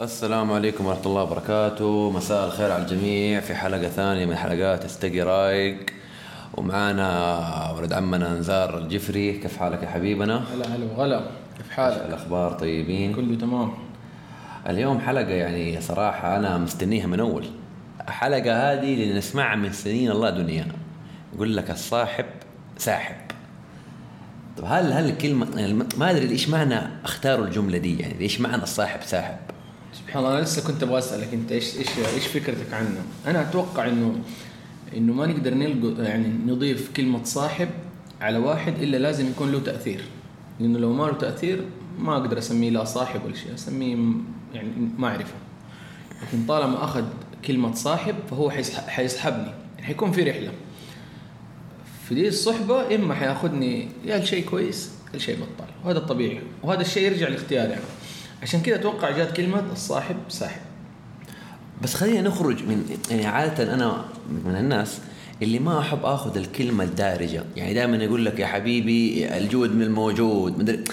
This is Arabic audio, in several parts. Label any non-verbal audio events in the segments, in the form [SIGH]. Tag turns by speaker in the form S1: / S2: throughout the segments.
S1: السلام عليكم ورحمة الله وبركاته. مساء الخير على الجميع. في حلقة ثانية من حلقات استقي رايق ومعانا ولد عمنا نزار الجفري. كيف حالك يا حبيبنا؟
S2: هلا هلا وغلا. كيف حالك؟
S1: الأخبار طيبين؟
S2: كله تمام.
S1: اليوم حلقة يعني صراحة أنا مستنيها من أول. الحلقة هذه اللي نسمعها من سنين الله دنيا يقول لك الصاحب ساحب. طب هل هل الكلمة يعني ما أدري إيش معنى اختاروا الجملة دي؟ يعني إيش معنى الصاحب ساحب؟
S2: سبحان الله أنا لسه كنت أبغى أسألك أنت إيش إيش إيش فكرتك عنه؟ أنا أتوقع انه إنه ما نقدر نلقى يعني نضيف كلمة صاحب على واحد إلا لازم يكون له تأثير لأنه لو ما له تأثير ما أقدر أسميه لا صاحب ولا شيء أسميه يعني ما أعرفه لكن طالما أخذ كلمة صاحب فهو حيسح- حيسحبني يعني حيكون في رحلة في دي الصحبة إما حياخدني يا لشيء كويس يا لشيء بطال وهذا الطبيعي وهذا الشيء يرجع لاختياري يعني. عشان كذا أتوقع جات كلمة الصاحب ساحب.
S1: بس خلينا نخرج من يعني عادة أنا من الناس اللي ما أحب آخذ الكلمة الدارجة. يعني دائما يقول لك يا حبيبي الجود من الموجود مدري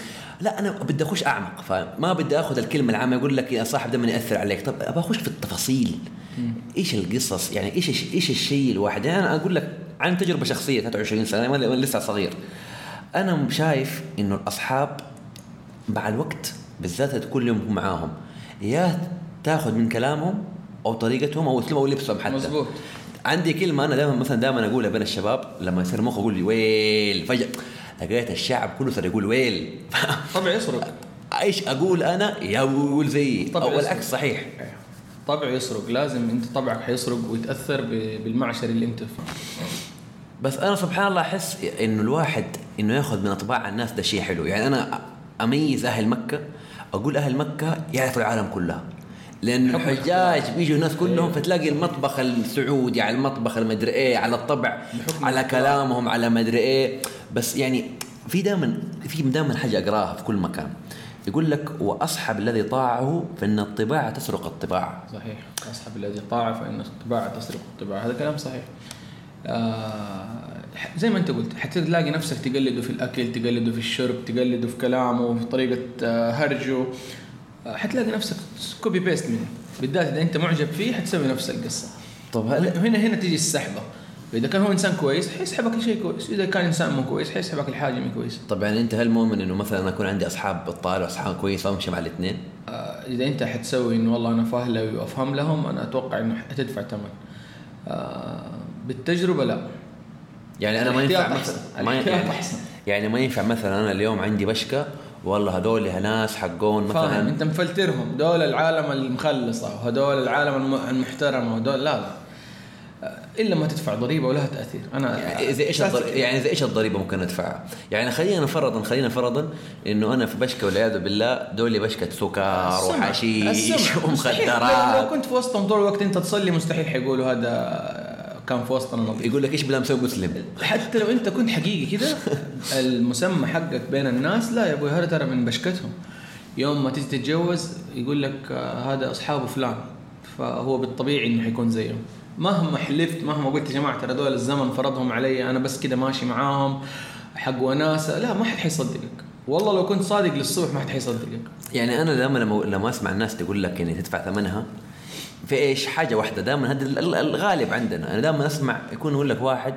S1: لا أنا بدي أخش أعمق فما بدي آخذ الكلمة العامة يقول لك يا صاحب دائما يأثر عليك. طب أبغى أخش في التفاصيل. إيش القصص؟ يعني إيش إيش الشيء الواحد؟ يعني أنا أقول لك عن تجربة شخصية 23 سنة وأنا وأنا لسه صغير. أنا شايف إنه الأصحاب مع الوقت بالذات كل يوم تكون معاهم. يا تاخذ من كلامهم أو طريقتهم أو أسلوبهم أو لبسهم حتى.
S2: مزبوط.
S1: عندي كلمة أنا دائما مثلا دائما أقولها بين الشباب لما يصير مخ أقول لي ويل فجأة. لقيت الشعب كله صار يقول ويل [LAUGHS]
S2: طبع يسرق
S1: إيش أقول أنا؟ يقول زيي
S2: طبعا أو.
S1: العكس صحيح.
S2: طبع يسرق لازم أنت طبعك حيسرق ويتأثر ب- بالمعشر اللي أنت فيه.
S1: بس أنا سبحان الله أحس إنه الواحد إنه ياخذ من أطباع الناس ده شيء حلو. يعني أنا أميز أهل مكة أقول أهل مكة يعرفوا العالم كلها
S2: لأن
S1: الحجاج بيجوا الناس كلهم
S2: أيوه.
S1: فتلاقي المطبخ السعودي على المطبخ المدري إيه على الطبع على. كلامهم على مدري إيه. بس يعني في دائما في دائما حاجة أقراها في كل مكان. يقول لك وأصحب الذي طاعه فإن الطباع تسرق الطباع.
S2: صحيح. أصحاب الذي طاع فإن الطباع تسرق الطباع. هذا كلام صحيح. آه زي ما أنت قلت حتلاقي نفسك تقلده في الأكل تقلده في الشرب تقلده في كلامه في طريقة آه هرجه. آه حتلاقي نفسك copy paste منه. بالذات إذا أنت معجب فيه حتسوي نفس القصة.
S1: طب هل
S2: هنا هنا تيجي السحبة. فإذا كان هو إنسان كويس حيسحبك لشيء كويس. إذا كان إنسان مو كويس حيسحبك لحاجة مو كويسة.
S1: طب يعني أنت هل مؤمن إنه مثلا أكون عندي أصحاب بطال وأصحاب كويسة وأمشي مع الاثنين؟
S2: آه، إذا أنت حتسوي إنه والله أنا فاهلوي وأفهم لهم أنا أتوقع إنه حتدفع ثمن. آه، بالتجربة لا.
S1: يعني أنا ما ينفع. مثلا ما يعني. يعني ما ينفع مثلا أنا اليوم عندي بشكه والله هذول ناس حقون
S2: فاهم
S1: مثلا
S2: أنت مفلترهم دول العالم المخلصة وهدول العالم الم- المحترمه ودول لا لا إلا ما تدفع ضريبة ولها تأثير أنا
S1: يعني زي
S2: إيش.
S1: يعني زي إيش الضريبة ممكن أدفعها؟ يعني خلينا فرضا خلينا فرضا إنه أنا في بشكه والعياذ بالله دولي بشكه سكر. وحشيش.
S2: مستحيل. لو-
S1: ومخدرات
S2: كنت في وسطهم طول الوقت أنت تصلي مستحيل حيقولوا هذا كان في وسطنا نظيف
S1: يقول لك إيش بلا مسوي مسلم؟
S2: حتى لو أنت كنت حقيقي كده المسمى حقك بين الناس لا يا أبوي هذا ترى من بشكتهم. يوم ما تيجي تتجوز يقول لك آه، هذا اصحابه فلان. فهو بالطبيعي إنه حيكون زيهم. مهما حلفت مهما قلت يا جماعة ترى دول الزمن فرضهم علي أنا بس كده ماشي معاهم حق وناسه لا ما حد حيصدقك. والله لو كنت صادق للصبح ما حد حيصدقك.
S1: يعني أنا دائما لما لما أسمع الناس تقول لك يعني تدفع ثمنها في إيش؟ حاجة واحدة. دائما هذا ال- ال- الغالب عندنا. أنا دائما أسمع يكون يقول لك واحد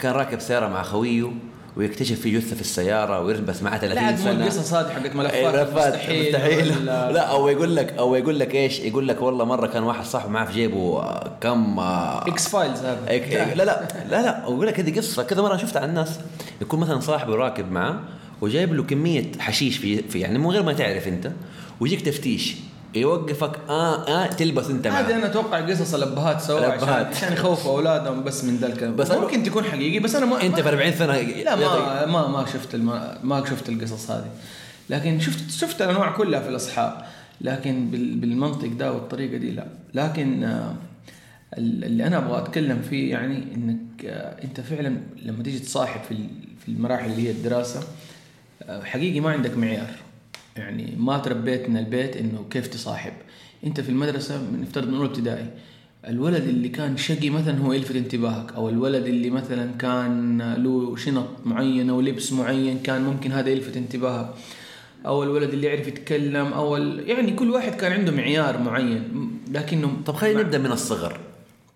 S1: كان راكب سيارة مع خويه ويكتشف في جثة في السيارة ويلبس معاه 30
S2: لا عاد مو
S1: سنة.
S2: القصص هذه حقت
S1: إيه،
S2: ملفات
S1: ملفات
S2: مستحيل
S1: مستحيل.
S2: ولا-
S1: لا أو يقول لك أو يقول لك إيش؟ يقول لك والله مرة كان واحد صاحبه معاه في جيبه آه، كم آه،
S2: X-Files هذا.
S1: إك- إك- لا لا لا لا أقول لك هذه قصة. كذا مرة شفتها على الناس يكون مثلا صاحبه راكب معاه وجايب له كمية حشيش في, في يعني من غير ما تعرف أنت ويجيك تفتيش. يوقفك. آه آه تلبس أنت معاه
S2: هذه أنا أتوقع قصص الأبهات سووها عشان. عشان يخوفوا أولادهم بس من ذا الكلام
S1: بس
S2: ممكن تكون حقيقي بس أنا ما أنت
S1: في 40 سنة
S2: لا ما ما ما شفت. ما شفت القصص هذه. لكن شفت شفت الأنواع كلها في الأصحاب. لكن بال... بالمنطق ده والطريقة دي لا. لكن آه، ال- اللي أنا أبغى أتكلم فيه يعني إنك آه، أنت فعلا لما تيجي تصاحب في المراحل اللي هي الدراسة آه، حقيقي ما عندك معيار. يعني ما تربيت من البيت إنه كيف تصاحب. أنت في المدرسة نفترض من اولى ابتدائي الولد اللي كان شقي مثلا هو يلفت انتباهك أو الولد اللي مثلا كان له شنط معينة ولبس معين كان ممكن هذا يلفت انتباهك. أو الولد اللي يعرف يتكلم أو ال... يعني كل واحد كان عنده معيار معين. لكنه
S1: طب خلينا نبدأ من الصغر.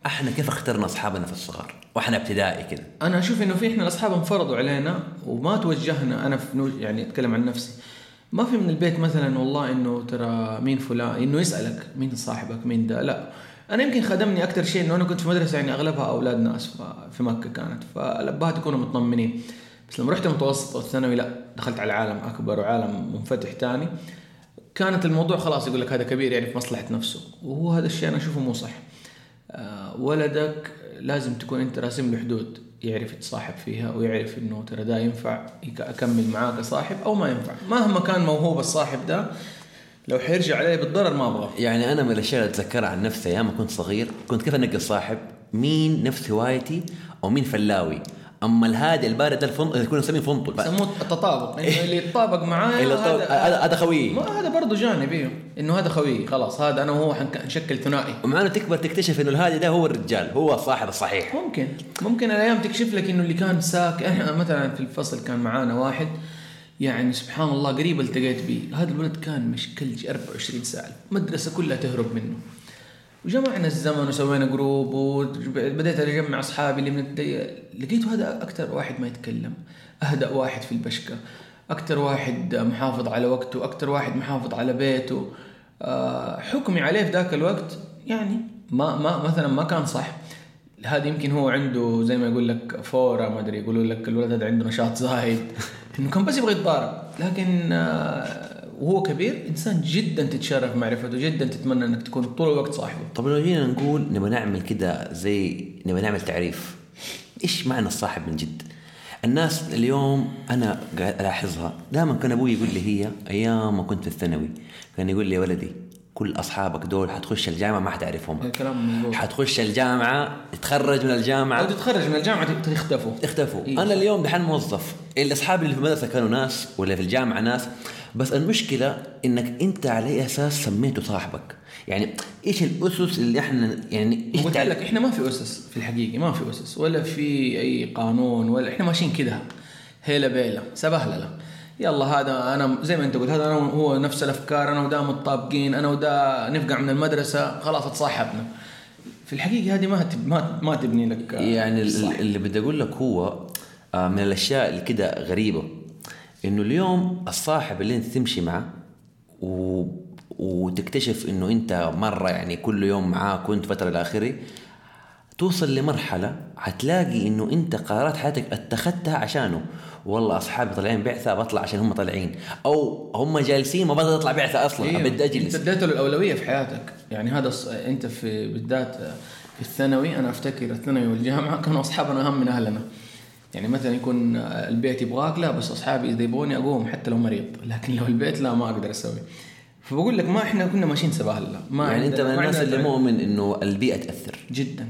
S1: إحنا كيف اخترنا أصحابنا في الصغر؟ وإحنا ابتدائي كده.
S2: أنا أشوف إنه في إحنا الأصحاب انفرضوا علينا وما توجهنا. أنا في نو يعني أتكلم عن نفسي. ما في من البيت مثلا والله إنه ترى مين فلان إنه يسألك مين صاحبك مين ده؟ لا. أنا يمكن خدمني أكثر شيء إنه أنا كنت في مدرسة يعني أغلبها أولاد ناس في مكة كانت. فالابهات يكونوا مطمنين. بس لما رحت المتوسط والثانوي لا دخلت على عالم أكبر وعالم منفتح تاني. كانت الموضوع خلاص يقول لك هذا كبير يعني في مصلحة نفسه. وهو هذا الشيء أنا أشوفه مو صح. آه، ولدك لازم تكون أنت راسم له حدود. يعرف يتصاحب فيها ويعرف إنه ترى ده ينفع أكمل معاه كصاحب أو ما ينفع. مهما كان موهوب الصاحب ده لو حيرجع عليه بالضرر ما أبغاه.
S1: يعني أنا من الأشياء اللي أتذكرها عن نفسي أيام ما كنت صغير كنت كيف انقي الصاحب مين نفس هوايتي أو مين فلاوي؟ أما الهادي البارد ده الفندق يكون نسميه فندق.
S2: يسموه التطابق. إنه اللي يتطابق معايا
S1: اللي طب- هذا هذا خوي
S2: ما هذا برضه جانب أيوه إنه هذا خوي خلاص هذا أنا وهو حنشكل ثنائي.
S1: ومع إنه تكبر تكتشف إنه الهادي ده هو الرجال. هو الصاحب الصحيح.
S2: ممكن. ممكن الأيام تكشف لك إنه اللي كان ساك إحنا مثلا في الفصل كان معانا واحد يعني سبحان الله قريب التقيت به هذا الولد كان مشكلجي 24 ساعة. المدرسة كلها تهرب منه. وجمعنا الزمن وسوينا group وبديت أجمع أصحابي اللي من الدي... لقيته هذا أكثر واحد ما يتكلم أهدأ واحد في البشكه أكثر واحد محافظ على وقته أكثر واحد محافظ على بيته. آه، حكمي عليه في ذاك الوقت يعني ما ما مثلا ما كان صح. هذا يمكن هو عنده زي ما يقول لك فورة ما أدري يقولوا لك الولد هذا عنده نشاط زايد. [LAUGHS] إنه كان بس يبغى يتضارب. لكن آه، وهو كبير إنسان جدا تتشرف معرفته جدا تتمنى إنك تكون طول الوقت صاحبه
S1: طب لو جينا نقول نبغى نعمل كده زي نبغى نعمل تعريف إيش معنى الصاحب من جد؟ الناس اليوم أنا قاعد ألاحظها دائما كان أبوي يقول لي هي أيام ما كنت في الثانوي كان يقول لي يا ولدي كل أصحابك دول حتخش الجامعة ما حتعرفهم.
S2: مظبوط
S1: حتخش الجامعة تتخرج من
S2: أو
S1: الجامعة
S2: تتخرج من الجامعة تختفوا.
S1: اختفوا.
S2: إيه.
S1: أنا اليوم دحين موظف. اللي اصحابي اللي في المدرسة كانوا ناس ولا في الجامعة ناس. بس المشكلة إنك أنت على أي أساس سميته صاحبك. يعني إيش الأسس اللي إحنا يعني إيش
S2: قلت لك إحنا ما في أسس في الحقيقة ما في أسس. ولا في أي قانون ولا إحنا ماشيين كده. هيلا بيلا. سبهلله يلا هذا أنا زي ما أنت قلت هذا أنا هو نفس الأفكار أنا وده متطابقين أنا وده نفقع من المدرسة خلاص اتصاحبنا في الحقيقة هذه ما تب ما ما تبني لك
S1: يعني ال-
S2: صح.
S1: اللي بدي أقول لك هو آه، من الأشياء اللي كده غريبة إنه اليوم الصاحب اللي أنت تمشي معه و... وتكتشف إنه أنت مرة يعني كل يوم معاه كنت فترة إلى آخره توصل لمرحلة حتلاقي إنه أنت قرارات حياتك اتخذتها عشانه والله أصحابي طالعين بعثة بطلع عشان هم طالعين. أو هم جالسين ما بدي أطلع بعثة أصلا
S2: إيه،
S1: بدي أجلس.
S2: أنت اديته الاولويه في حياتك. يعني هذا الص- أنت في بالذات في الثانوي أنا أفتكر الثانوي والجامعة كانوا أصحابنا اهم من أهلنا. يعني مثلا يكون البيت يبغاك لا بس أصحابي إذا يبغوني أقوم حتى لو مريض. لكن لو البيت لا ما أقدر أسوي. فبقول لك ما إحنا كنا ماشيين سباهلة. ما
S1: يعني
S2: أنت
S1: من الناس اللي مؤمن إنه البيئة تأثر.
S2: جدا.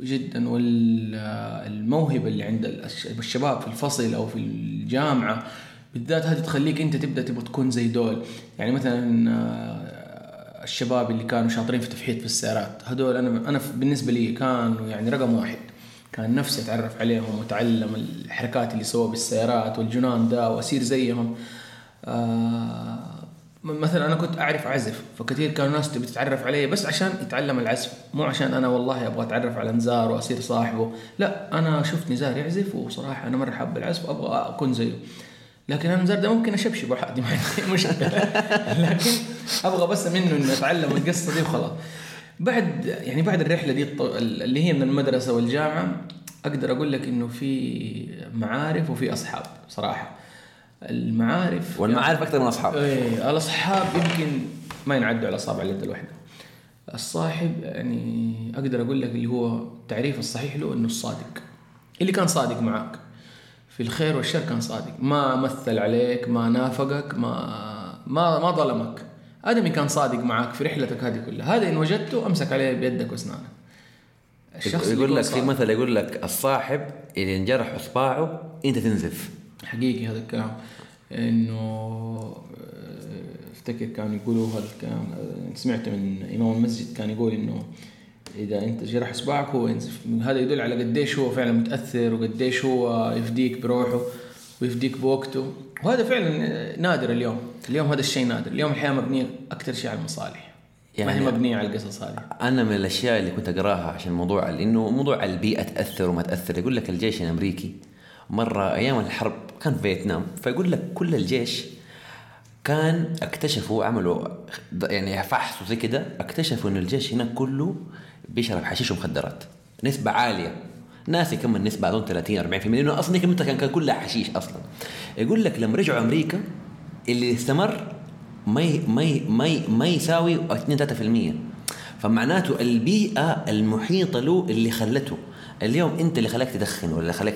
S2: جدا والموهبة اللي عند الش- الشباب في الفصل أو في الجامعة بالذات هذه تخليك أنت تبدأ تبغى تكون زي دول. يعني مثلا آه، الشباب اللي كانوا شاطرين في تفحيط في السيارات هذول أنا أنا بالنسبة لي كانوا يعني رقم واحد. كان نفسي أتعرف عليهم وأتعلم الحركات اللي سووها بالسيارات والجنان ده واصير زيهم. آه مثلا أنا كنت أعرف اعزف فكثير كانوا ناس تبي تتعرف علي بس عشان يتعلم العزف مو عشان أنا والله أبغى أتعرف على نزار وأصير صاحبه. لا أنا شفت نزار يعزف وصراحة أنا مرة حاب العزف أبغى أكون زيه. لكن أنا نزار ده ممكن اشبشب عادي ما عندي مشكلة. [LAUGHS] لكن أبغى بس منه اني أتعلم القصة دي وخلاص. بعد يعني بعد الرحلة دي اللي هي من المدرسة والجامعة أقدر أقول لك إنه في معارف وفي أصحاب صراحة. المعارف
S1: والمعارف أكثر من أصحاب.
S2: إيه الأصحاب يمكن ما ينعدوا على أصابع اليد الواحده الصاحب يعني أقدر أقول لك اللي هو التعريف الصحيح له إنه الصادق. اللي كان صادق معك في الخير والشر كان صادق. ما مثل عليك ما نافقك ما ما ما ظلمك. آدمي كان صادق معك في رحلتك هذه كلها. هذا إن وجدته أمسك عليه بيدك وأسنانك. اللي
S1: يقول لك في. مثل يقول لك الصاحب اللي انجرح إصبعه أنت تنزف.
S2: حقيقي هذا الكلام. إنه آه، أفتكر كانوا يقولوا هذا الكلام آه، سمعته من إمام المسجد كان يقول إنه إذا أنت جرح إصبعك هو ينزف. هذا يدل على قديش هو فعلا متأثر وقديش هو يفديك بروحه ويفديك بوقته. وهذا فعلا نادر اليوم. اليوم هذا الشيء نادر. اليوم الحياة مبنية أكثر شيء على المصالح. يعني ما هي
S1: يعني-
S2: مبنية على القصص هذه.
S1: أنا من الأشياء اللي كنت أقراها عشان موضوع إنه موضوع البيئة تأثر وما تأثر. يقول لك الجيش الأمريكي مرة أيام الحرب كان في فيتنام فيقول لك كل الجيش كان اكتشفوا عملوا يعني فحص وزي كده اكتشفوا انه الجيش هناك كله بيشرب حشيش ومخدرات نسبة عالية. ناسي كم النسبة اظن 30 40% لأنه أصلا كم كان كلها حشيش أصلا. يقول لك لما رجعوا أمريكا اللي استمر ما ما ما ما يساوي 2 3% فمعناته البيئة المحيطة له اللي خلته. اليوم أنت اللي خلاك تدخن ولا خلاك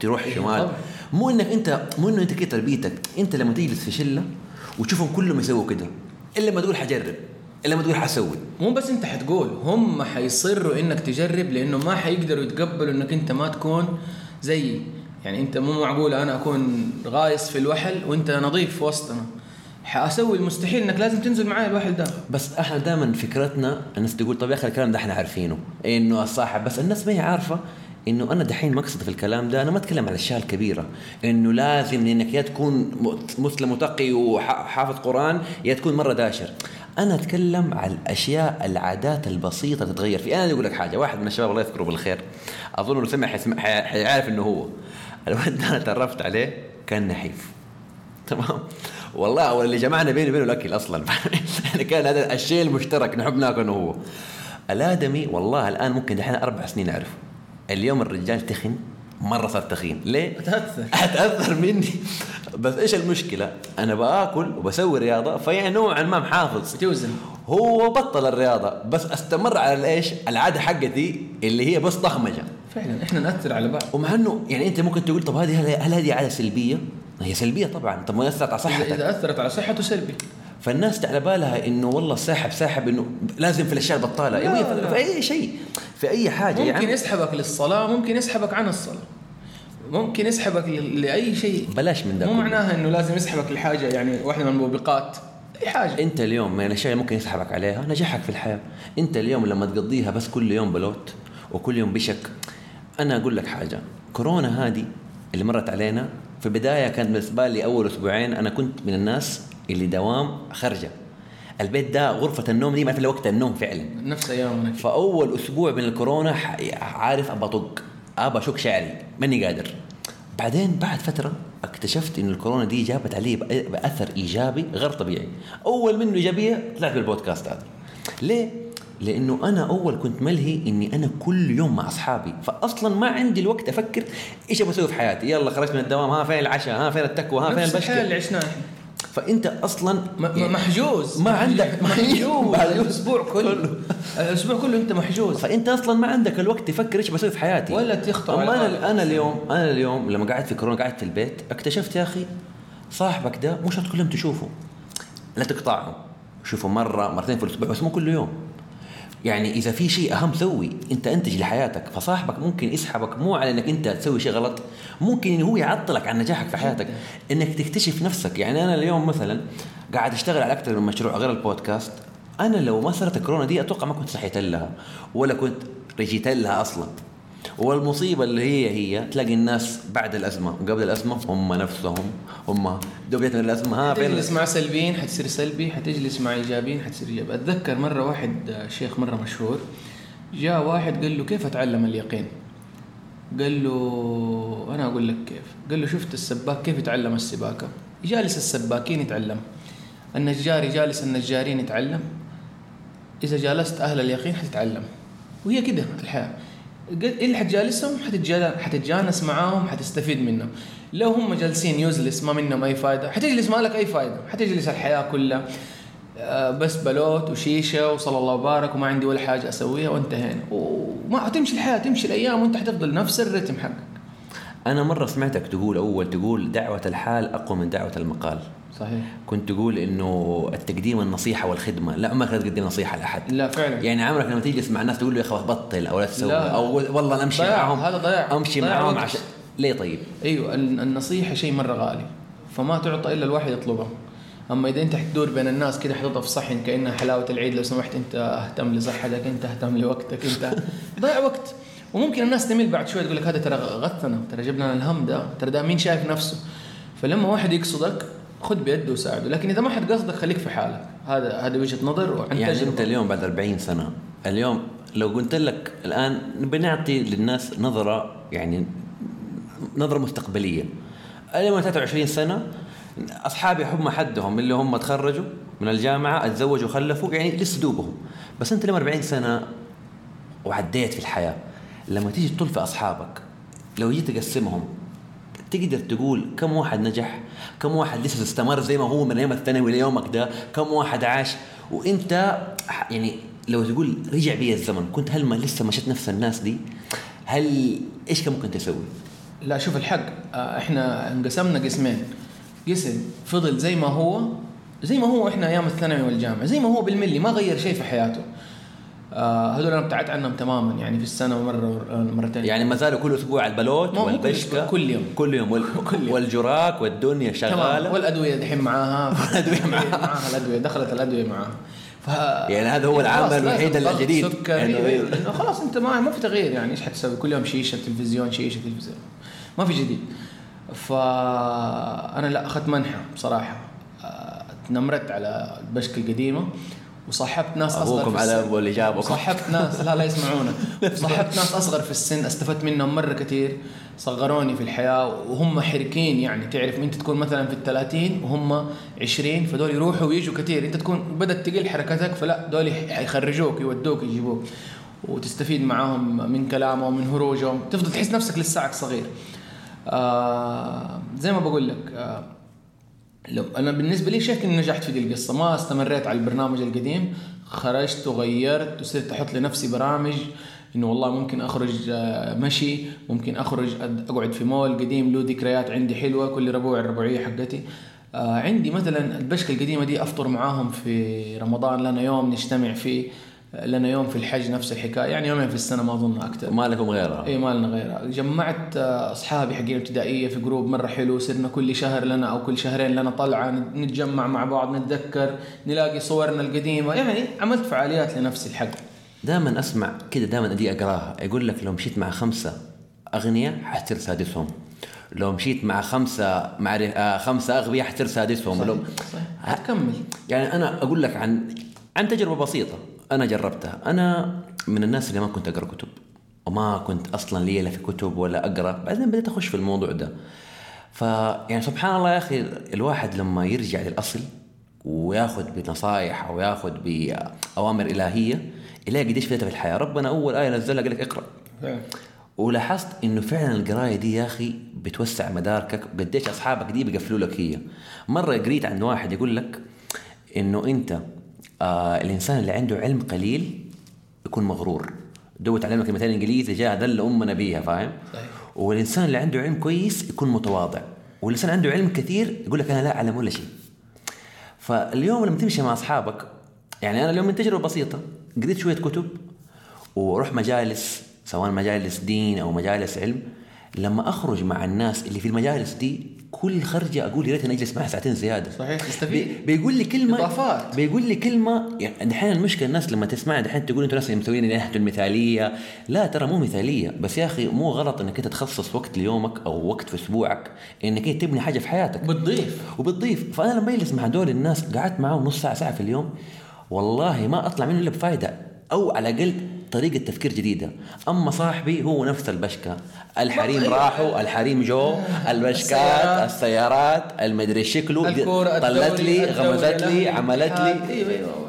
S1: تروح
S2: إيه
S1: شمال. مو إنك انت مو إنه أنت كده تربيتك. أنت لما تجلس في شلة وتشوفهم كلهم يسووا كده إلا لما تقول حجرب إلا لما تقول حسوي.
S2: مو بس أنت حتقول هم حيصروا إنك تجرب لأنه ما حيقدروا يتقبلوا إنك أنت ما تكون زيي يعني أنت مو معقول أنا أكون غايص في الوحل وأنت نظيف في وسطنا. حأسوي المستحيل إنك لازم تنزل معي الوحل ده.
S1: بس إحنا دائما فكرتنا الناس تقول طب يا أخي الكلام ده إحنا عارفينه. إنه الصاحب بس الناس ما هي عارفة إنه أنا دحين مقصد في الكلام ده أنا ما أتكلم على الاشياء الكبيرة. إنه لازم إنك يا تكون مسلم متقي وحافظ قرآن يا تكون مرة داشر. أنا أتكلم على الأشياء العادات البسيطة تتغير. في أنا أقول لك حاجة واحد من الشباب الله يذكره بالخير. أظن لو سمع حيعرف إنه هو. الولد أنا تعرفت عليه كان نحيف. تمام؟ والله واللي جمعنا بيني وبينه الأكل أصلا. [LAUGHS] يعني كان هذا الشيء المشترك نحب ناكل وهو الآدمي والله الآن ممكن دحين أربع سنين أعرفه. اليوم الرجال تخن مرة صار تخين. ليه؟
S2: تاثر [LAUGHS]
S1: أتأثر مني. بس إيش المشكلة؟ أنا بآكل وبسوي رياضة فيعني نوعا ما محافظ.
S2: توزن
S1: هو بطل الرياضة بس أستمر على الايش؟ العادة حقتي اللي هي بس طخمجة.
S2: فعلا إحنا نأثر على بعض.
S1: ومع إنه يعني أنت ممكن تقول طب هذه هل هذه عادة سلبية؟ هي سلبية طبعا. طب ما أثرت على صحتك.
S2: إذا أثرت على صحته سلبي.
S1: فالناس على بالها إنه والله ساحب ساحب إنه لازم في الأشياء البطالة.
S2: لا،.
S1: في أي شيء في أي حاجة يا
S2: ممكن
S1: عم
S2: يسحبك للصلاة ممكن يسحبك عن الصلاة. ممكن يسحبك لأي شيء.
S1: بلاش من ده
S2: مو. معناها إنه لازم يسحبك لحاجة يعني واحدة من الموبقات أي حاجة.
S1: أنت اليوم من الأشياء ممكن يسحبك عليها نجاحك في الحياة. أنت اليوم لما تقضيها بس كل يوم بلوت وكل يوم بشك. أنا أقول لك حاجة. كورونا هذه اللي مرت علينا في البداية كانت بالنسبة لي أول أسبوعين أنا كنت من الناس اللي دوام خارجه البيت ده غرفة النوم دي ما في وقت النوم فعلا.
S2: نفس أيامنا.
S1: فأول أسبوع من الكورونا عارف أبى أطق أبى اشك شعري ماني قادر. بعدين بعد فترة اكتشفت إن الكورونا دي جابت علي بأثر إيجابي غير طبيعي. أول منه إيجابية طلعت بالبودكاست هذا. ليه؟ لأنه أنا أول كنت ملهي إني أنا كل يوم مع أصحابي. فاصلا ما عندي الوقت أفكر إيش أبغى أسوي في حياتي. يلا خرجت من الدوام ها فين العشاء ها فين التكوى ها فين
S2: اللي
S1: البشكه
S2: عشناها إحنا
S1: فأنت أصلا
S2: م- محجوز.
S1: ما عندك [LAUGHS]
S2: محجوز. [LAUGHS]
S1: بعد
S2: الأسبوع كله. الأسبوع كله. أنت محجوز.
S1: فأنت أصلا ما عندك الوقت تفكر إيش بسوي في حياتي.
S2: ولا تخطر أما.
S1: أنا أنا اليوم أنا اليوم لما قعدت في كورونا قعدت في البيت اكتشفت يا أخي صاحبك ده مو شرط كل يوم تشوفه. لا تقطعه. شوفه مرة مرتين في الأسبوع بس مو كل يوم. يعني إذا في شيء أهم سوي أنت أنتج لحياتك فصاحبك ممكن يسحبك مو على إنك أنت تسوي شيء غلط ممكن إنه هو يعطلك عن نجاحك في حياتك. إنك تكتشف نفسك يعني أنا اليوم مثلا قاعد أشتغل على أكثر من مشروع غير البودكاست. أنا لو ما صارت الكورونا دي أتوقع ما كنت صحيت لها ولا كنت رجيت لها أصلا. والمصيبة اللي هي هي تلاقي الناس بعد الأزمة وقبل الأزمة هم نفسهم هم من الأزمة. ها فين
S2: تجلس مع سلبيين حتصير سلبي حتجلس مع إيجابيين حتصير إيجابي. أتذكر مرة واحد آه، شيخ مرة مشهور جاء واحد قال له كيف أتعلم اليقين؟ قال له أنا أقول لك كيف. قال له شفت السباك كيف يتعلم السباكة؟ جالس السباكين يتعلم. النجار جالس النجارين يتعلم. إذا جالست أهل اليقين حتتعلم. وهي كده الحياة. اللي حتجالسهم حتتجا- حتتجانس معاهم حتستفيد منهم. لو هم جالسين يوزلس ما منهم أي فائده حتجلس ما لك أي فائده حتجلس الحياة كلها. آه، بس بلوت وشيشة وصلى الله وبارك وما عندي ولا حاجة أسويها وانتهينا. وما حتمشي الحياة تمشي الأيام وأنت حتفضل نفس الرتم حقك.
S1: أنا مرة سمعتك تقول أول تقول دعوة الحال أقوى من دعوة المقال.
S2: صحيح
S1: كنت تقول إنه التقديم النصيحة والخدمة لا عمرك لا تقدم نصيحة لأحد
S2: لا فعلا
S1: يعني عمرك لما تجلس مع الناس تقول له يا أخي بطل أو لا تسوي. أو والله أنا أمشي
S2: ضياع،
S1: معاهم
S2: هذا ضياع.
S1: أمشي
S2: ضياع
S1: معاهم
S2: وقت.
S1: عشان ليه طيب؟
S2: أيوه ال- النصيحة شيء مرة غالي فما تعطى إلا الواحد يطلبها أما إذا أنت حتدور بين الناس كده في صحن كأنها حلاوة العيد لو سمحت أنت أهتم لصحتك أنت أهتم لوقتك أنت [LAUGHS] ضيع وقت وممكن الناس تمل بعد شوي تقول لك هذا ترى غثنا ترى جبنا الهم ده ترى ده مين شايف نفسه فلما واحد يقصدك خذ بيده وساعده. لكن إذا ما حد قصدك خليك في حالك. هذا هذه وجهة نظر وعن
S1: يعني
S2: تجربة.
S1: أنت اليوم بعد 40 سنة اليوم لو قلت لك الآن بنعطي للناس نظرة يعني نظرة مستقبلية. اليوم أنا 23 سنة أصحابي هم حدهم اللي هم تخرجوا من الجامعة اتزوجوا وخلفوا يعني لسه دوبهم بس أنت اليوم 40 سنة وعديت في الحياة. لما تيجي تطل في أصحابك لو جيت تقسمهم تقدر تقول كم واحد نجح؟ كم واحد لسه استمر زي ما هو من أيام الثانوي ليومك ده؟ كم واحد عاش؟ وإنت يعني لو تقول رجع بي الزمن كنت هل ما لسه مشيت نفس الناس دي؟ هل إيش كان ممكن تسوي؟
S2: لا شوف الحق آه، إحنا انقسمنا قسمين. قسم فضل زي ما هو زي ما هو إحنا أيام الثانوي والجامعة زي ما هو بالملي ما غير شيء في حياته. آه هذول أنا ابتعدت عنهم تماما يعني في السنة مره مرتين.
S1: يعني ما زالوا كل أسبوع البلوت والبشكه
S2: كل يوم.
S1: كل يوم. وال... [LAUGHS]
S2: كل يوم.
S1: والجراك والدنيا شغالة.
S2: والأدوية دحين معاها. [LAUGHS]
S1: والأدوية [LAUGHS] معاها.
S2: الأدوية دخلت الأدوية معاها. ف...
S1: يعني هذا هو العامل
S2: خلاص
S1: الوحيد الجديد. يعني-
S2: يعني لأنه خلاص أنت ما ما في تغيير يعني إيش حتسوي؟ كل يوم شيشة تلفزيون شيشة تلفزيون. ما في جديد. فانا لا أخذت منحة بصراحة. آه، تنمرت على البشكه القديمة. وصاحبت ناس أصغر
S1: أبوكم
S2: في
S1: على
S2: السن.
S1: واللي جابكم
S2: صاحبت ناس. لا لا يسمعونا. [LAUGHS] صاحبت ناس أصغر في السن. استفدت منهم مرة كثير صغروني في الحياة. وهم حركين يعني. تعرف أنت تكون مثلا في الثلاثين وهم 20 فدول يروحوا ويجوا كثير أنت تكون بدأت تقل حركتك فلا دول حيخرجوك يودوك يجيبوك. وتستفيد معاهم من كلامهم من هروجهم. تفضل تحس نفسك لساعك صغير. آه زي ما بقول لك آه لو أنا بالنسبة لي شايف إني نجحت في دي القصة. ما استمريت على البرنامج القديم خرجت وغيرت وصرت أحط لنفسي برامج إنه والله ممكن أخرج آه، مشي ممكن أخرج أقعد في مول قديم له ذكريات عندي حلوة كل ربوع الربوعية حقتي. آه، عندي مثلا البشكه القديمة دي أفطر معاهم في رمضان لنا يوم نجتمع فيه. لنا يوم في الحج نفس الحكاية. يعني يومين في السنة ما أظن أكثر
S1: ما لكم غيرها.
S2: إي ما لنا غيرها. جمعت أصحابي حقين ابتدائية في جروب مرة حلو. صرنا كل شهر لنا أو كل شهرين لنا طلعة. نت- نتجمع مع بعض نتذكر نلاقي صورنا القديمة. يعني عملت فعاليات لنفسي الحق.
S1: دائما أسمع كده دائما أدي أقراها. يقول لك لو مشيت مع خمسة أغنياء حتصير سادسهم لو مشيت مع خمسة مع آه خمسة أغبياء حتصير سادسهم لو
S2: صحيح. هتكمل
S1: يعني أنا أقول لك عن عن تجربة بسيطة. أنا جربتها. أنا من الناس اللي ما كنت أقرأ كتب وما كنت أصلا لي لا في كتب ولا أقرأ. بعدين بديت أخش في الموضوع ده. ف يعني سبحان الله يا أخي الواحد لما يرجع للأصل وياخذ بنصائح أو ياخذ بأوامر إلهية يلاقي قديش فاتها في الحياة. ربنا أول آية نزلها قال لك اقرأ.
S2: فعلا.
S1: ولاحظت إنه فعلا القراية دي يا أخي بتوسع مداركك وقديش أصحابك دي بيقفلوا لك هي. مرة قريت عن واحد يقول لك إنه أنت آه الإنسان اللي عنده علم قليل يكون مغرور. دو تعلمنا كلمتين إنجليزي جاء دل امنا بيها فاهم؟
S2: صحيح.
S1: والإنسان اللي عنده علم كويس يكون متواضع. والإنسان عنده علم كثير يقول لك أنا لا أعلم ولا شيء. فاليوم لما تمشي مع أصحابك يعني أنا اليوم من تجربه بسيطه قريت شوية كتب وأروح مجالس سواء مجالس دين أو مجالس علم لما أخرج مع الناس اللي في المجالس دي كل خرجة أقول يا ريت نجلس معها ساعتين زيادة.
S2: صحيح تستفيد.
S1: بي بيقول لي كلمه
S2: إضافات.
S1: بيقول لي كلمة يعني دحين المشكلة الناس لما تسمع دحين تقول أنتوا ناس مسويين ناحيه المثالية. لا ترى مو مثالية بس يا أخي مو غلط إنك أنت تخصص وقت ليومك أو وقت في أسبوعك إنك أنت تبني حاجة في حياتك.
S2: بتضيف.
S1: وبتضيف. فأنا لما بجلس مع دول الناس قعدت معاهم نص ساعة ساعة في اليوم والله ما أطلع منه إلا بفائده أو على الأقل طريقة تفكير جديدة. أما صاحبي هو نفس البشكة. الحريم
S2: ما-
S1: راحوا الحريم جو [LAUGHS] البشكات
S2: السيارات.
S1: المدري شكله طلت لي غمزت لي عملت لي.
S2: الاتحاد. أيوه أيوه.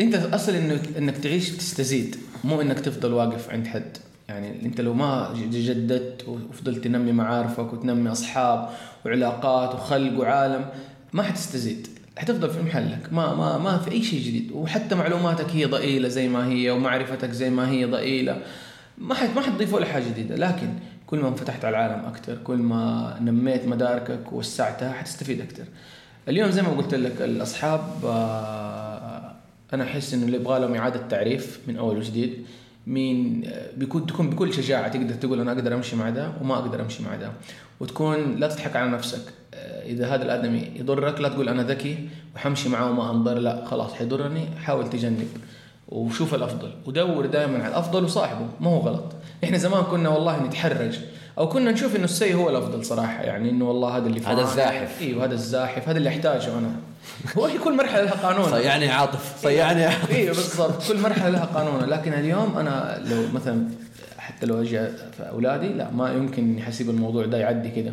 S2: أنت اصل إنك إنك تعيش تستزيد مو إنك تفضل واقف عند حد. يعني أنت لو ما جددت وفضلت تنمي معارفك وتنمي أصحاب وعلاقات وخلق وعالم ما حتستزيد. حتفضل في محلك. ما ما ما في أي شيء جديد. وحتى معلوماتك هي ضئيلة زي ما هي ومعرفتك زي ما هي ضئيلة. ما حت ما حتضيف ولا حاجة جديدة. لكن كل ما انفتحت على العالم أكثر كل ما نميت مداركك ووسعتها حتستفيد أكثر اليوم زي ما قلت لك الأصحاب آه، أنا أحس إنه اللي يبغى لهم إعادة تعريف من أول وجديد مين بيكون تكون بكل شجاعة تقدر تقول أنا أقدر أمشي مع ده وما أقدر أمشي مع ده. وتكون لا تضحك على نفسك. آه، إذا هذا الآدمي يضرك لا تقول أنا ذكي وحمشي معاه وما انضر لا خلاص حيضرني حاول تجنب وشوف الأفضل. ودور دائما على الأفضل وصاحبه ما هو غلط. إحنا زمان كنا والله نتحرج أو كنا نشوف إنه السيء هو الأفضل صراحة يعني إنه والله هذا اللي
S1: هذا الزاحف.
S2: إيوه هذا الزاحف هذا اللي أحتاجه أنا. هو هي كل مرحلة لها قانون.
S1: صيعني عاطف صيعني عاطف.
S2: إيوه بالضبط. كل مرحلة لها قانونها لكن اليوم أنا لو مثلا حتى لو أجي في أولادي لا ما يمكن إني حسيب الموضوع ده يعدي كده.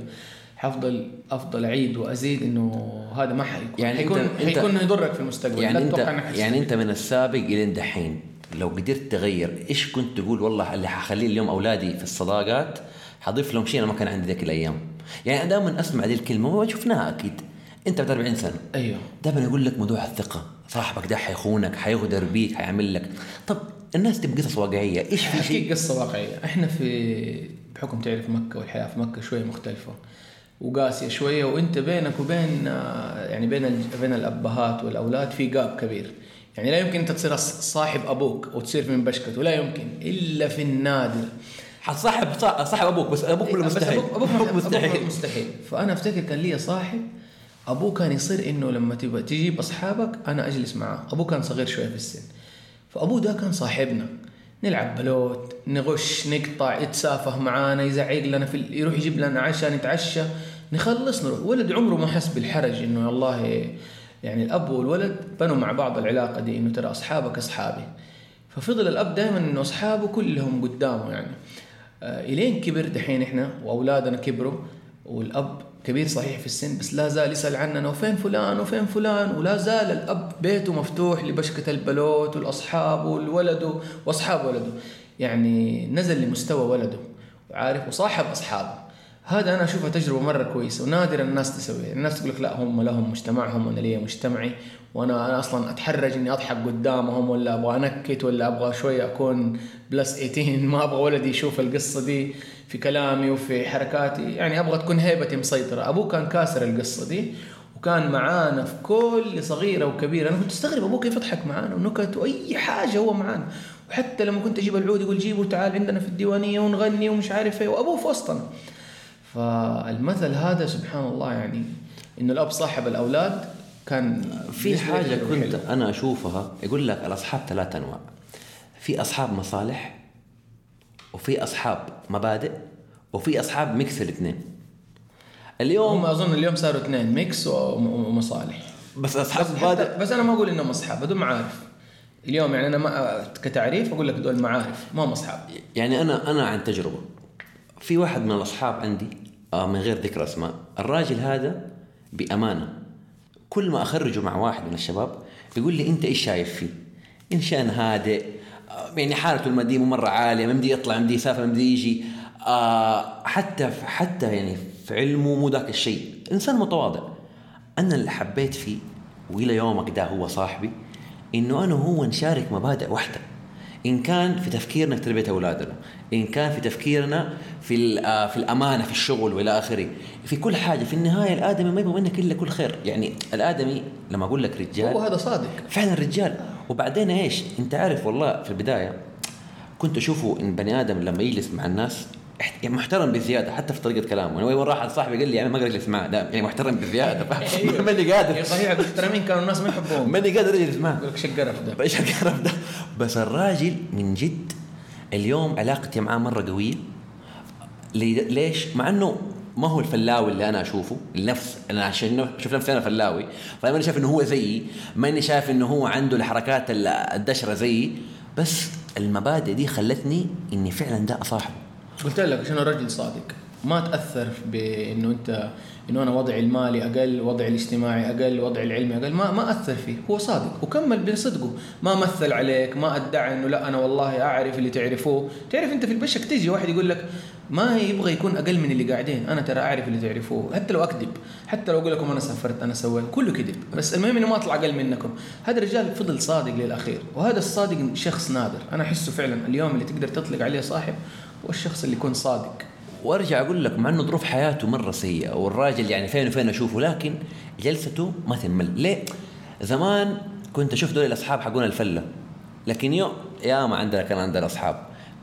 S2: حافضل أفضل أعيد وأزيد إنه هذا ما حيكون.
S1: يعني
S2: حيكون
S1: أنت-
S2: حيكون يضرك في المستقبل.
S1: يعني
S2: لا أنت.
S1: يعني أنت من السابق إلى دحين لو قدرت تغير إيش كنت تقول؟ والله اللي حخليه اليوم أولادي في الصداقات حضيف لهم شيء أنا ما كان عندي ذيك الأيام. يعني أنا دائما أسمع ذي الكلمة وما شفناها أكيد. أنت بعد 40 سنة.
S2: أيوه.
S1: دائما يقول لك موضوع الثقة صاحبك ده حيخونك حيغدر بيك حيعمل لك. طب الناس تبغى قصص واقعية إيش في شيء؟
S2: قصة واقعية. إحنا في بحكم تعرف مكة والحياة في مكة شوية مختلفة. وقاسية شوية وأنت بينك وبين آه، يعني بين بين الأبهات والأولاد في جاب كبير. يعني لا يمكن أنت تصير صاحب أبوك وتصير من بشكته لا يمكن إلا في النادر.
S1: حتصاحب صا- صاحب أبوك بس أبوك
S2: إيه، بس
S1: مستحيل.
S2: أبوك أبوك
S1: أبوك
S2: مستحيل.
S1: مستحيل.
S2: مستحيل. فأنا أفتكر كان لي صاحب أبوه كان يصير إنه لما تبغى تجيب اصحابك أنا أجلس معاه. أبوه كان صغير شوية في السن. فأبوه ده كان صاحبنا. نلعب بلوت نغش نقطع يتسافه معانا يزعق لنا في ال- يروح يجيب لنا عشاء نتعشى نخلص نروح. ولد عمره ما حس بالحرج إنه والله يعني الأب والولد بنوا مع بعض العلاقة دي إنه ترى أصحابك أصحابي. ففضل الأب دائما إنه أصحابه كلهم قدامه يعني. آه، إلين كبر دحين إحنا وأولادنا كبروا والأب كبير صحيح في السن بس لا زال يسأل عننا وفين فلان وفين فلان؟ ولا زال الأب بيته مفتوح لبشكة البلوت والأصحاب والولد وأصحاب ولده. يعني نزل لمستوى ولده وعارف وصاحب أصحابه. هذا أنا أشوفها تجربة مرة كويسة ونادرا الناس تسويها. الناس تقول لك لا هم لهم مجتمعهم وأنا لي مجتمعي وأنا أنا أصلا أتحرج إني أضحك قدامهم ولا أبغى أنكت ولا أبغى شوية أكون plus 18 [LAUGHS] ما أبغى ولدي يشوف القصة دي في كلامي وفي حركاتي. يعني أبغى تكون هيبتي مسيطرة. أبوه كان كاسر القصة دي وكان معانا في كل صغيرة وكبيرة. أنا كنت أستغرب أبوه كيف يضحك معانا ونكت وأي حاجة هو معانا. وحتى لما كنت أجيب العود يقول جيبوا تعال عندنا في الديوانية ونغني ومش عارف إيه. وأبوه في وسطنا. فالمثل هذا سبحان الله يعني إنه الأب صاحب الأولاد كان
S1: في
S2: تجربة
S1: كنت
S2: حلوة.
S1: أنا أشوفها يقول لك الأصحاب ثلاث أنواع. في أصحاب مصالح وفي أصحاب مبادئ وفي أصحاب ميكس الاثنين. اليوم
S2: هم أظن اليوم صاروا اثنين mix وم- ومصالح.
S1: بس أصحاب
S2: بس,
S1: مبادئ
S2: بس أنا ما أقول إنهم أصحاب هذول معارف. اليوم يعني أنا ما كتعريف أقول لك دول معارف ما هم أصحاب.
S1: يعني أنا أنا عن تجربة. في واحد من الأصحاب عندي من غير ذكر أسماء. الراجل هذا بأمانة كل ما أخرجه مع واحد من الشباب يقول لي أنت إيش شايف فيه؟ إنسان هادئ آه، يعني حالته المادية مو مرة عالية ما بدي يطلع ما بدي يسافر ما بدي يجي. آه حتى حتى يعني في علمه مو ذاك الشيء. إنسان متواضع. أنا اللي حبيت فيه وإلى يومك ده هو صاحبي إنه أنا وهو نشارك مبادئ واحدة. إن كان في تفكيرنا في تربية أولادنا إن كان في تفكيرنا في آه، في الأمانة في الشغل وإلى آخره. في كل حاجة في النهاية الآدمي ما يبغى منك إلا كل خير. يعني الآدمي لما أقول لك رجال
S2: هو هذا صادق.
S1: فعلا رجال. وبعدين إيش؟ أنت عارف والله في البداية كنت أشوفه إن بني آدم لما يجلس مع الناس يعني محترم بزيادة حتى في طريقة كلامه. يعني وين راح صاحبي قال لي يعني ما أقدر اجلس لا يعني محترم
S2: بزيادة. [LAUGHS] [LAUGHS]
S1: ماني قادر.
S2: صحيح المحترمين كانوا الناس ما يحبوهم.
S1: ماني قادر أجلس معاه
S2: يقول لك شو القرف ده؟ [LAUGHS]
S1: إيش القرف ده؟ بس الراجل من جد اليوم علاقتي معاه مرة قوية. لي- ليش؟ مع إنه ما هو الفلاوي اللي أنا أشوفه النفس أنا عشان أشوف نفسي أنا فلاوي. فأنا شايف إنه هو زيي ماني شايف إنه هو عنده الحركات ال- الدشرة زيي. بس المبادئ دي خلتني إني فعلا ده أصاحبه.
S2: قلت لك عشان الرجل صادق. ما تأثر بإنه أنت إنه أنا وضعي المالي أقل وضعي الاجتماعي أقل وضعي العلمي أقل. ما ما أثر فيه. هو صادق. وكمل بصدقه. ما مثل عليك ما ادعى إنه لا أنا والله أعرف اللي تعرفوه. تعرف أنت في البشك تيجي واحد يقول لك ما يبغى يكون أقل من اللي قاعدين. أنا ترى أعرف اللي تعرفوه. حتى لو أكذب. حتى لو أقول لكم أنا سافرت أنا سويت. كله كذب. بس المهم إنه ما اطلع أقل منكم. هذا الرجال فضل صادق للأخير. وهذا الصادق شخص نادر. أنا أحسه فعلا اليوم اللي تقدر تطلق عليه صاحب هو الشخص اللي يكون صادق
S1: وارجع أقول لك مع إنه ظروف حياته مرة سيئة والراجل يعني فين وفين أشوفه لكن جلسته ما تمل ليه؟ زمان كنت أشوف دول الأصحاب حقون الفلة لكن يوم يا ما عندنا كان عندنا أصحاب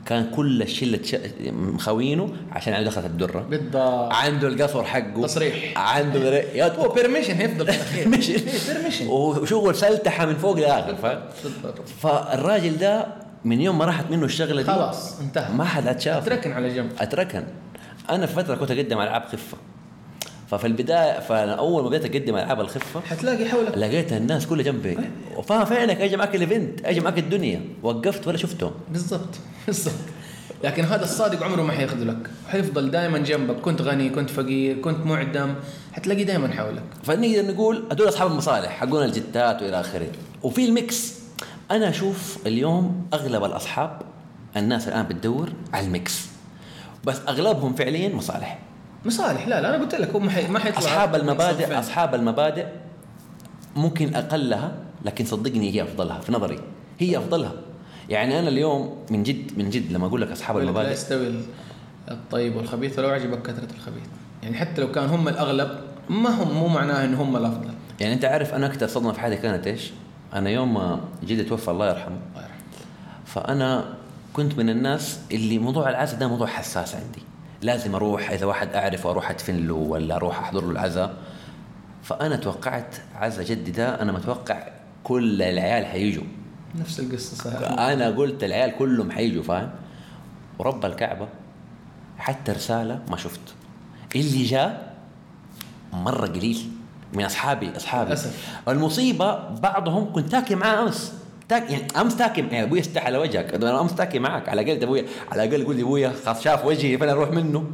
S1: كان كل الشلة ش- مخوينه عشان عنده دخلت الدرة
S2: بالضبط
S1: عنده القصر حقه
S2: تصريح.
S1: عنده يا
S2: هو بيرميشن يفضل في الأخير [LAUGHS]
S1: Permission.
S2: بيرميشن
S1: وشغل سلتحة من فوق لآخر؟
S2: بالضبط
S1: فالراجل ده من يوم ما راحت منه الشغلة دي
S2: خلاص انتهى.
S1: ما حد عاد شافه.
S2: أتركن على جنب.
S1: أتركن. أنا في فترة كنت أقدم ألعاب خفة. ففي البداية فأنا أول ما بديت أقدم ألعاب الخفة
S2: حتلاقي حولك.
S1: لقيت الناس كلها جنبي. وفاهم فعلك أجي معك الايفنت أجي معك الدنيا. وقفت ولا شفتهم.
S2: بالضبط بالضبط. لكن هذا الصادق عمره ما حيخذلك حيفضل دائما جنبك. كنت غني كنت فقير كنت معدم. حتلاقي دائما حولك.
S1: فنقدر نقول هدول أصحاب المصالح حقون الجتات وإلى آخره. وفي ال mix. أنا أشوف اليوم أغلب الأصحاب الناس الآن بتدور على ال mix. بس أغلبهم فعليا مصالح.
S2: مصالح لا لا أنا قلت لك هو ما حي- ما حيطلع أصحاب
S1: المبادئ. أصحاب المبادئ ممكن أقلها لكن صدقني هي أفضلها في نظري. هي أفضلها. يعني أنا اليوم من جد من جد لما أقول لك
S2: أصحاب لك لا
S1: المبادئ
S2: يستوي الطيب والخبيث ولو عجبك كثرة الخبيث. يعني حتى لو كان هم الأغلب ما هم مو معناه إن هم الأفضل.
S1: يعني أنت عارف أنا أكثر صدمة في حياتي كانت إيش؟ أنا يوم ما جدي توفى الله يرحمه
S2: الله يرحمه.
S1: فأنا كنت من الناس اللي موضوع العزاء ده موضوع حساس عندي. لازم أروح إذا واحد أعرفه أروح أدفن له ولا أروح أحضر له العزاء. فأنا توقعت عزاء جدي ده أنا متوقع كل العيال حيجوا
S2: نفس القصة صحيح.
S1: أنا قلت العيال كلهم حيجوا فاهم؟ ورب الكعبة حتى رسالة ما شفت. اللي جاء مرة قليل. من أصحابي أصحابي.
S2: للأسف.
S1: المصيبة بعضهم كنت تاكي معاه أمس. تاك يعني أمس تاكي يعني أبوي استحى على وجهك. أنا أمس تاكي معك على الاقل ابويا على الاقل قول لي ابويا خلاص شاف وجهي فأنا أروح منه.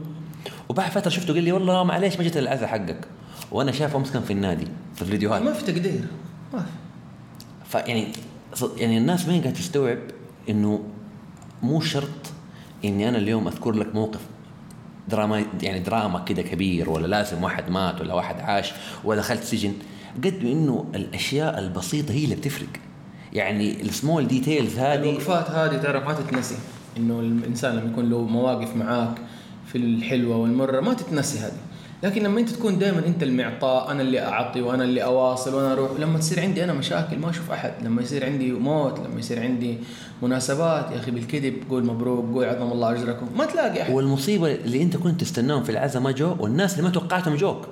S1: وبعد فترة شفته قال لي والله معليش ما جيت العزاء حقك. وأنا شايف أمس كان في النادي في الفيديوهات.
S2: ما في تقدير. ما في.
S1: فيعني يعني الناس ما قاعدة تستوعب إنه مو شرط إني أنا اليوم أذكر لك موقف دراما يعني دراما كده كبير ولا لازم واحد مات ولا واحد عاش ولا دخلت سجن. قد إنه الأشياء البسيطة هي اللي بتفرق. يعني السمول details هذه
S2: الوقفات هذه تعرف ما تتنسي. إنه الإنسان لما يكون له مواقف معاك في الحلوة والمرة ما تتنسي هذه. لكن لما انت تكون دائما انت المعطاء أنا اللي أعطي وأنا اللي أواصل وأنا أروح لما تصير عندي أنا مشاكل ما أشوف أحد لما يصير عندي موت لما يصير عندي مناسبات يا أخي بالكذب قول مبروك قول عظم الله أجركم ما تلاقي أحد.
S1: والمصيبة اللي انت كنت تستناهم في العزاء ما جو والناس اللي ما توقعتهم جوك.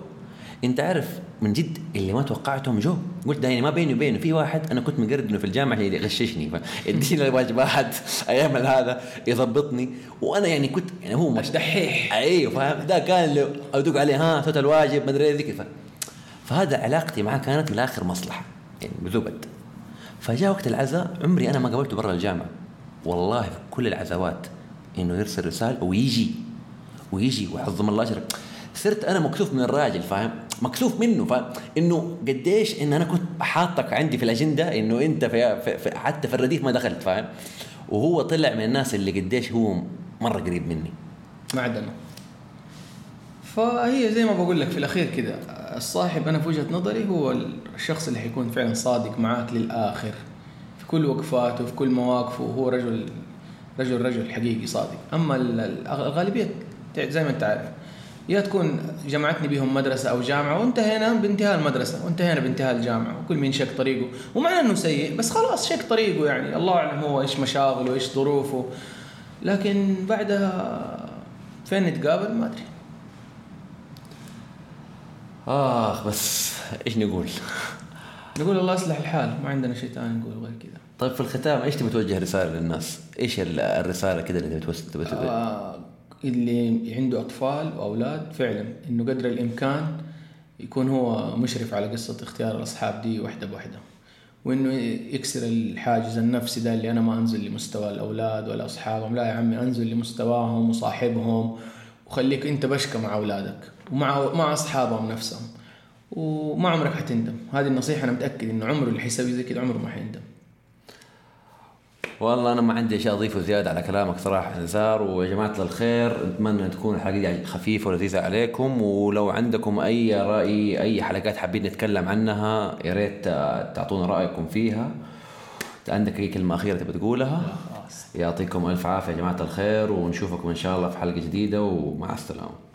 S1: انت عارف من جد اللي ما توقعتهم جو. قلت ده يعني ما بيني وبينه في واحد أنا كنت مقرد إنه في الجامعة يغششني يديني [LAUGHS] الواجبات أيام هذا يضبطني. وأنا يعني كنت يعني هو مش
S2: دحيح
S1: أيوه فاهم؟ ده كان اللي أدق عليه ها صوت الواجب ما أدري ذيك. فهذا علاقتي معاه كانت من الآخر مصلحة يعني بزبد. فجاء وقت العزاء عمري أنا ما قابلته برا الجامعة. والله في كل العزوات إنه يرسل رسالة ويجي ويجي ويعظم الله أجرك. صرت أنا مكسوف من الراجل فاهم؟ مكسوف منه فاهم؟ إنه قديش إن أنا كنت حاطك عندي في الأجندة إنه أنت في, في, حتى في الرديف ما دخلت فاهم؟ وهو طلع من الناس اللي قديش هو مرة قريب مني.
S2: معدنه فهي زي ما بقول لك في الأخير كذا الصاحب أنا في وجهة نظري هو الشخص اللي حيكون فعلا صادق معاك للآخر في كل وقفاته في كل مواقفه هو رجل رجل رجل حقيقي صادق. أما ال- ال- الغالبية زي ما أنت عارف يا تكون جمعتني بهم مدرسة أو جامعة وانتهينا بانتهاء المدرسة وانتهينا بانتهاء الجامعة وكل مين شق طريقه. ومع إنه سيء بس خلاص شق طريقه يعني. الله أعلم هو إيش مشاغله وايش ظروفه. لكن بعدها فين نتقابل؟ ما أدري.
S1: آخ بس إيش نقول؟
S2: نقول الله يصلح الحال ما عندنا شيء ثاني نقول غير كذا.
S1: طيب في الختام إيش تبي توجه رسالة للناس؟ إيش ال- الرسالة كذا اللي تبي توصل تبي
S2: آه اللي عنده أطفال وأولاد فعلا إنه قدر الإمكان يكون هو مشرف على قصة اختيار الأصحاب دي واحدة بواحده وإنه يكسر الحاجز النفسي ده اللي أنا ما أنزل لمستوى الأولاد ولا أصحابهم لا يا عمي أنزل لمستواهم وصاحبهم وخليك أنت بشكى مع أولادك ومع مع أصحابهم نفسهم وما عمرك حتندم. هذه النصيحة أنا متأكد إنه عمره اللي حيسوي زي كده عمره ما حيندم.
S1: والله أنا ما عندي أشياء أضيفه زيادة على كلامك صراحة نزار ويا جماعة الخير نتمنى تكون الحلقة دي خفيفة ولذيذة عليكم. ولو عندكم أي رأي أي حلقات حابين نتكلم عنها يا ريت تعطونا رأيكم فيها. عندك أي كلمة أخيرة تبي تقولها؟ يعطيكم ألف عافية يا جماعة الخير ونشوفكم إن شاء الله في حلقة جديدة ومع السلامة.